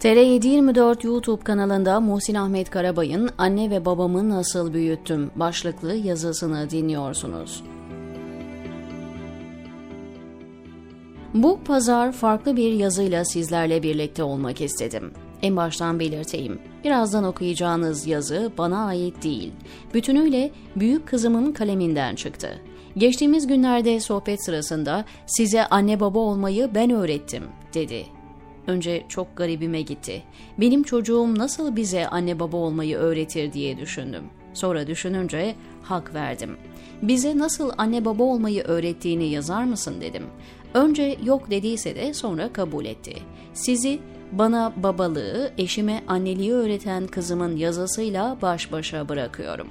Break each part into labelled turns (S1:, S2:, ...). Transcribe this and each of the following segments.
S1: TR724 YouTube kanalında Muhsin Ahmet Karabay'ın Anne ve Babamı Nasıl Büyüttüm başlıklı yazısını dinliyorsunuz. Bu pazar farklı bir yazıyla sizlerle birlikte olmak istedim. En baştan belirteyim. Birazdan okuyacağınız yazı bana ait değil. Bütünüyle büyük kızımın kaleminden çıktı. Geçtiğimiz günlerde sohbet sırasında size anne baba olmayı ben öğrettim dedi. Önce çok garibime gitti. Benim çocuğum nasıl bize anne baba olmayı öğretir diye düşündüm. Sonra düşününce hak verdim. Bize nasıl anne baba olmayı öğrettiğini yazar mısın dedim. Önce yok dediyse de sonra kabul etti. Sizi bana babalığı, eşime anneliği öğreten kızımın yazısıyla baş başa bırakıyorum.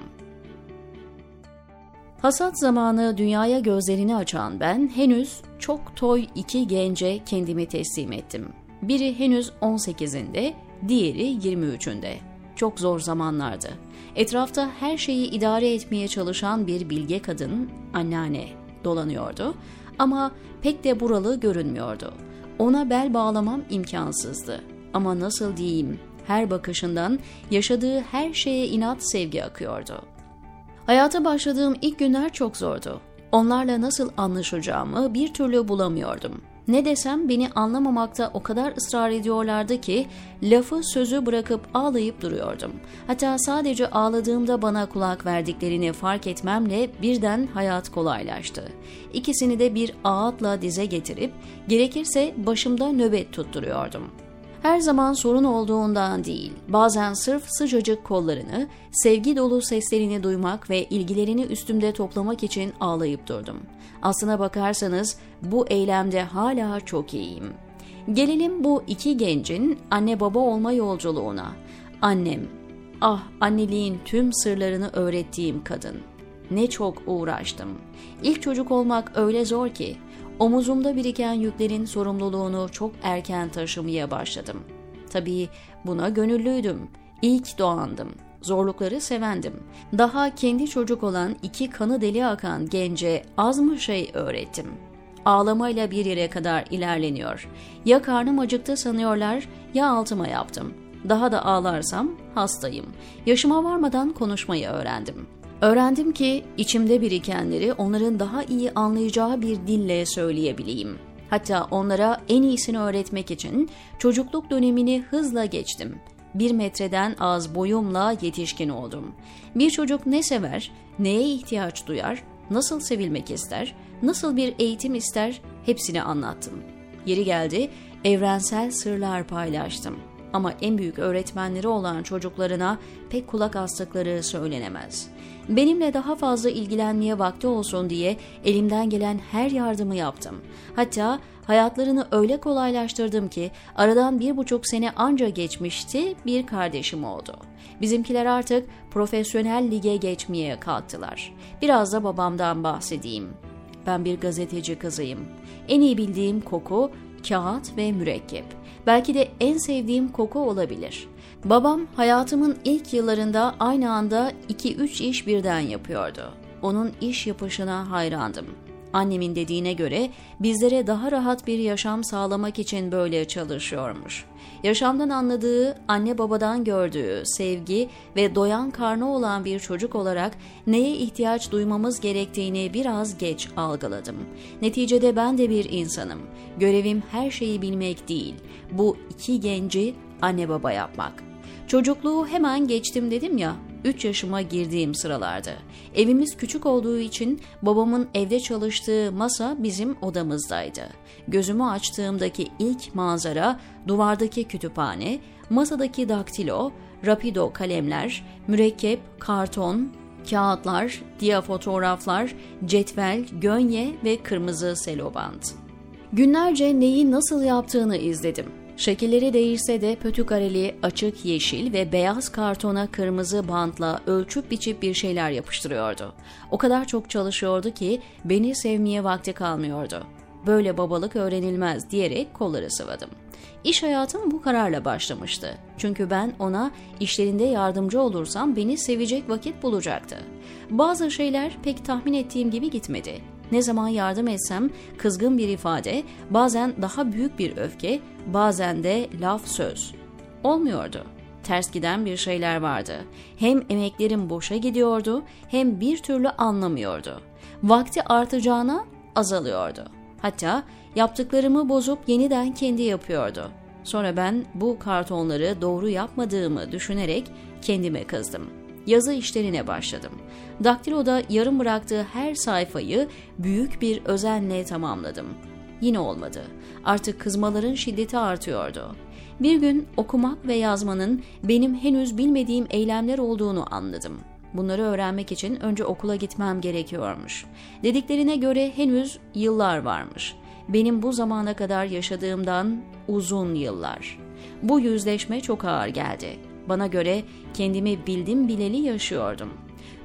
S1: Hasat zamanı dünyaya gözlerini açan ben henüz çok toy iki gence kendimi teslim ettim. Biri henüz 18'inde, diğeri 23'ünde. Çok zor zamanlardı. Etrafta her şeyi idare etmeye çalışan bir bilge kadın, anneanne, dolanıyordu ama pek de buralı görünmüyordu. Ona bel bağlamam imkansızdı. Ama nasıl diyeyim, her bakışından yaşadığı her şeye inat sevgi akıyordu. Hayata başladığım ilk günler çok zordu. Onlarla nasıl anlaşacağımı bir türlü bulamıyordum. Ne desem beni anlamamakta o kadar ısrar ediyorlardı ki lafı sözü bırakıp ağlayıp duruyordum. Hatta sadece ağladığımda bana kulak verdiklerini fark etmemle birden hayat kolaylaştı. İkisini de bir ağıtla dize getirip gerekirse başımda nöbet tutturuyordum.'' Her zaman sorun olduğundan değil, bazen sırf sıcacık kollarını, sevgi dolu seslerini duymak ve ilgilerini üstümde toplamak için ağlayıp durdum. Aslına bakarsanız bu eylemde hala çok iyiyim. Gelelim bu iki gencin anne baba olma yolculuğuna. Annem, ah anneliğin tüm sırlarını öğrettiğim kadın. Ne çok uğraştım. İlk çocuk olmak öyle zor ki Omuzumda biriken yüklerin sorumluluğunu çok erken taşımaya başladım. Tabii buna gönüllüydüm. İlk doğandım. Zorlukları sevendim. Daha kendi çocuk olan iki kanı deli akan gence az mı şey öğrettim. Ağlamayla bir yere kadar ilerleniyor. Ya karnım acıktı sanıyorlar ya altıma yaptım. Daha da ağlarsam hastayım. Yaşıma varmadan konuşmayı öğrendim. Öğrendim ki içimde birikenleri onların daha iyi anlayacağı bir dille söyleyebileyim. Hatta onlara en iyisini öğretmek için çocukluk dönemini hızla geçtim. Bir metreden az boyumla yetişkin oldum. Bir çocuk ne sever, neye ihtiyaç duyar, nasıl sevilmek ister, nasıl bir eğitim ister hepsini anlattım. Yeri geldi evrensel sırlar paylaştım. Ama en büyük öğretmenleri olan çocuklarına pek kulak astıkları söylenemez. Benimle daha fazla ilgilenmeye vakti olsun diye elimden gelen her yardımı yaptım. Hatta hayatlarını öyle kolaylaştırdım ki aradan bir buçuk sene anca geçmişti bir kardeşim oldu. Bizimkiler artık profesyonel lige geçmeye kalktılar. Biraz da babamdan bahsedeyim. Ben bir gazeteci kızıyım. En iyi bildiğim koku kağıt ve mürekkep. Belki de en sevdiğim koku olabilir. Babam hayatımın ilk yıllarında aynı anda 2-3 iş birden yapıyordu. Onun iş yapışına hayrandım. Annemin dediğine göre bizlere daha rahat bir yaşam sağlamak için böyle çalışıyormuş. Yaşamdan anladığı, anne babadan gördüğü sevgi ve doyan karnı olan bir çocuk olarak neye ihtiyaç duymamız gerektiğini biraz geç algıladım. Neticede ben de bir insanım. Görevim her şeyi bilmek değil. Bu iki genci anne baba yapmak. Çocukluğu hemen geçtim dedim ya, 3 yaşıma girdiğim sıralardı. Evimiz küçük olduğu için babamın evde çalıştığı masa bizim odamızdaydı. Gözümü açtığımdaki ilk manzara duvardaki kütüphane, masadaki daktilo, rapido kalemler, mürekkep, karton, kağıtlar, dia fotoğraflar, cetvel, gönye ve kırmızı selobant. Günlerce neyi nasıl yaptığını izledim. Şekilleri değişse de pötükareli, açık yeşil ve beyaz kartona kırmızı bantla ölçüp biçip bir şeyler yapıştırıyordu. O kadar çok çalışıyordu ki beni sevmeye vakti kalmıyordu. Böyle babalık öğrenilmez diyerek kolları sıvadım. İş hayatım bu kararla başlamıştı. Çünkü ben ona işlerinde yardımcı olursam beni sevecek vakit bulacaktı. Bazı şeyler pek tahmin ettiğim gibi gitmedi. Ne zaman yardım etsem kızgın bir ifade, bazen daha büyük bir öfke, bazen de laf söz. Olmuyordu. Ters giden bir şeyler vardı. Hem emeklerim boşa gidiyordu hem bir türlü anlamıyordu. Vakti artacağına azalıyordu. Hatta yaptıklarımı bozup yeniden kendi yapıyordu. Sonra ben bu kartonları doğru yapmadığımı düşünerek kendime kızdım. Yazı işlerine başladım. Daktilo'da yarım bıraktığı her sayfayı büyük bir özenle tamamladım. Yine olmadı. Artık kızmaların şiddeti artıyordu. Bir gün okumak ve yazmanın benim henüz bilmediğim eylemler olduğunu anladım. Bunları öğrenmek için önce okula gitmem gerekiyormuş. Dediklerine göre henüz yıllar varmış. Benim bu zamana kadar yaşadığımdan uzun yıllar. Bu yüzleşme çok ağır geldi. Bana göre kendimi bildim bileli yaşıyordum.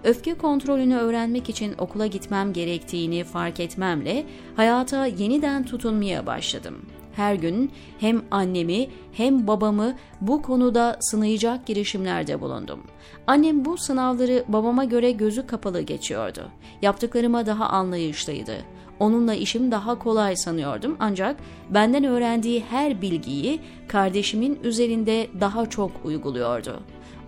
S1: Öfke kontrolünü öğrenmek için okula gitmem gerektiğini fark etmemle hayata yeniden tutunmaya başladım. Her gün hem annemi hem babamı bu konuda sınayacak girişimlerde bulundum. Annem bu sınavları babama göre gözü kapalı geçiyordu. Yaptıklarıma daha anlayışlıydı. Onunla işim daha kolay sanıyordum ancak benden öğrendiği her bilgiyi kardeşimin üzerinde daha çok uyguluyordu.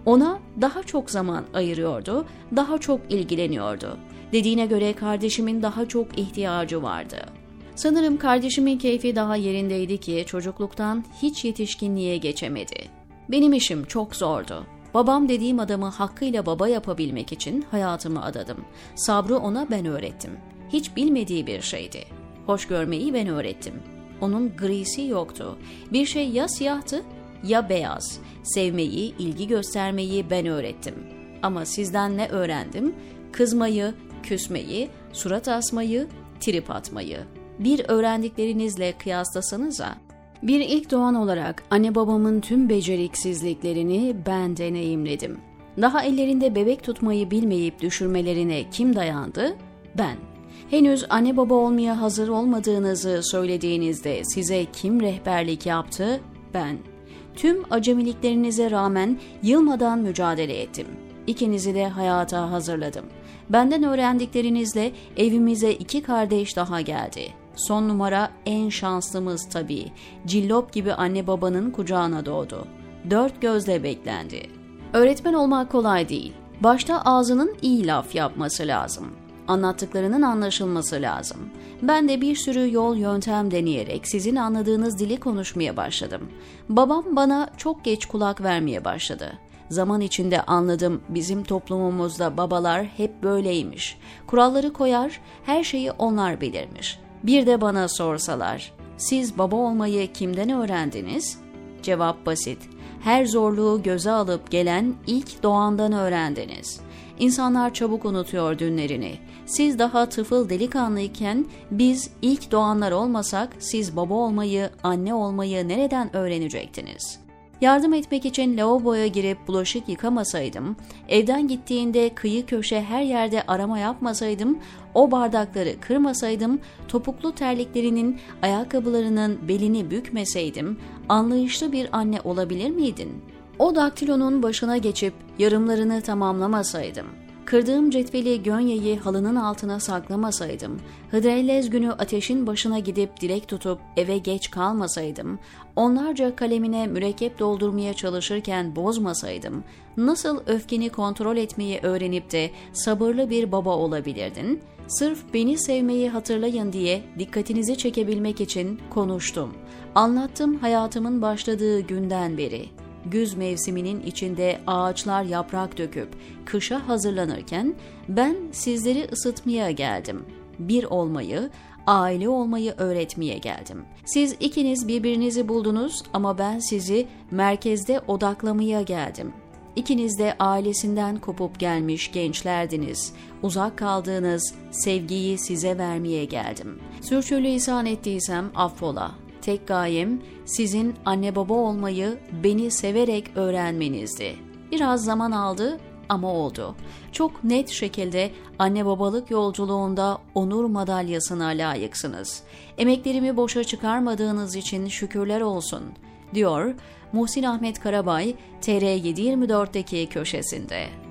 S1: Ona daha çok zaman ayırıyordu, daha çok ilgileniyordu. Dediğine göre kardeşimin daha çok ihtiyacı vardı. Sanırım kardeşimin keyfi daha yerindeydi ki çocukluktan hiç yetişkinliğe geçemedi. Benim işim çok zordu. Babam dediğim adamı hakkıyla baba yapabilmek için hayatımı adadım. Sabrı ona ben öğrettim. Hiç bilmediği bir şeydi. Hoş görmeyi ben öğrettim. Onun grisi yoktu. Bir şey ya siyahtı ya beyaz. Sevmeyi, ilgi göstermeyi ben öğrettim. Ama sizden ne öğrendim? Kızmayı, küsmeyi, surat asmayı, trip atmayı. Bir öğrendiklerinizle kıyaslasanıza. Bir ilk doğan olarak anne babamın tüm beceriksizliklerini ben deneyimledim. Daha ellerinde bebek tutmayı bilmeyip düşürmelerine kim dayandı? Ben. Henüz anne baba olmaya hazır olmadığınızı söylediğinizde size kim rehberlik yaptı? Ben. Tüm acemiliklerinize rağmen yılmadan mücadele ettim. İkinizi de hayata hazırladım. Benden öğrendiklerinizle evimize iki kardeş daha geldi. Son numara en şanslımız tabii. Cillop gibi anne babanın kucağına doğdu. Dört gözle beklendi. Öğretmen olmak kolay değil. Başta ağzının iyi laf yapması lazım anlattıklarının anlaşılması lazım. Ben de bir sürü yol yöntem deneyerek sizin anladığınız dili konuşmaya başladım. Babam bana çok geç kulak vermeye başladı. Zaman içinde anladım bizim toplumumuzda babalar hep böyleymiş. Kuralları koyar, her şeyi onlar belirmiş. Bir de bana sorsalar, siz baba olmayı kimden öğrendiniz? Cevap basit. Her zorluğu göze alıp gelen ilk doğandan öğrendiniz.'' İnsanlar çabuk unutuyor dünlerini. Siz daha tıfıl delikanlıyken biz ilk doğanlar olmasak siz baba olmayı, anne olmayı nereden öğrenecektiniz?'' Yardım etmek için lavaboya girip bulaşık yıkamasaydım, evden gittiğinde kıyı köşe her yerde arama yapmasaydım, o bardakları kırmasaydım, topuklu terliklerinin, ayakkabılarının belini bükmeseydim, anlayışlı bir anne olabilir miydin?'' O daktilonun başına geçip yarımlarını tamamlamasaydım, kırdığım cetveli Gönye'yi halının altına saklamasaydım, Hıdrellez günü ateşin başına gidip dilek tutup eve geç kalmasaydım, onlarca kalemine mürekkep doldurmaya çalışırken bozmasaydım, nasıl öfkeni kontrol etmeyi öğrenip de sabırlı bir baba olabilirdin? Sırf beni sevmeyi hatırlayın diye dikkatinizi çekebilmek için konuştum. Anlattım hayatımın başladığı günden beri güz mevsiminin içinde ağaçlar yaprak döküp kışa hazırlanırken ben sizleri ısıtmaya geldim. Bir olmayı, aile olmayı öğretmeye geldim. Siz ikiniz birbirinizi buldunuz ama ben sizi merkezde odaklamaya geldim. İkiniz de ailesinden kopup gelmiş gençlerdiniz. Uzak kaldığınız sevgiyi size vermeye geldim. Sürçülisan ettiysem affola. Tek gayem sizin anne baba olmayı beni severek öğrenmenizdi. Biraz zaman aldı ama oldu. Çok net şekilde anne babalık yolculuğunda onur madalyasına layıksınız. Emeklerimi boşa çıkarmadığınız için şükürler olsun, diyor Muhsin Ahmet Karabay TR724'deki köşesinde.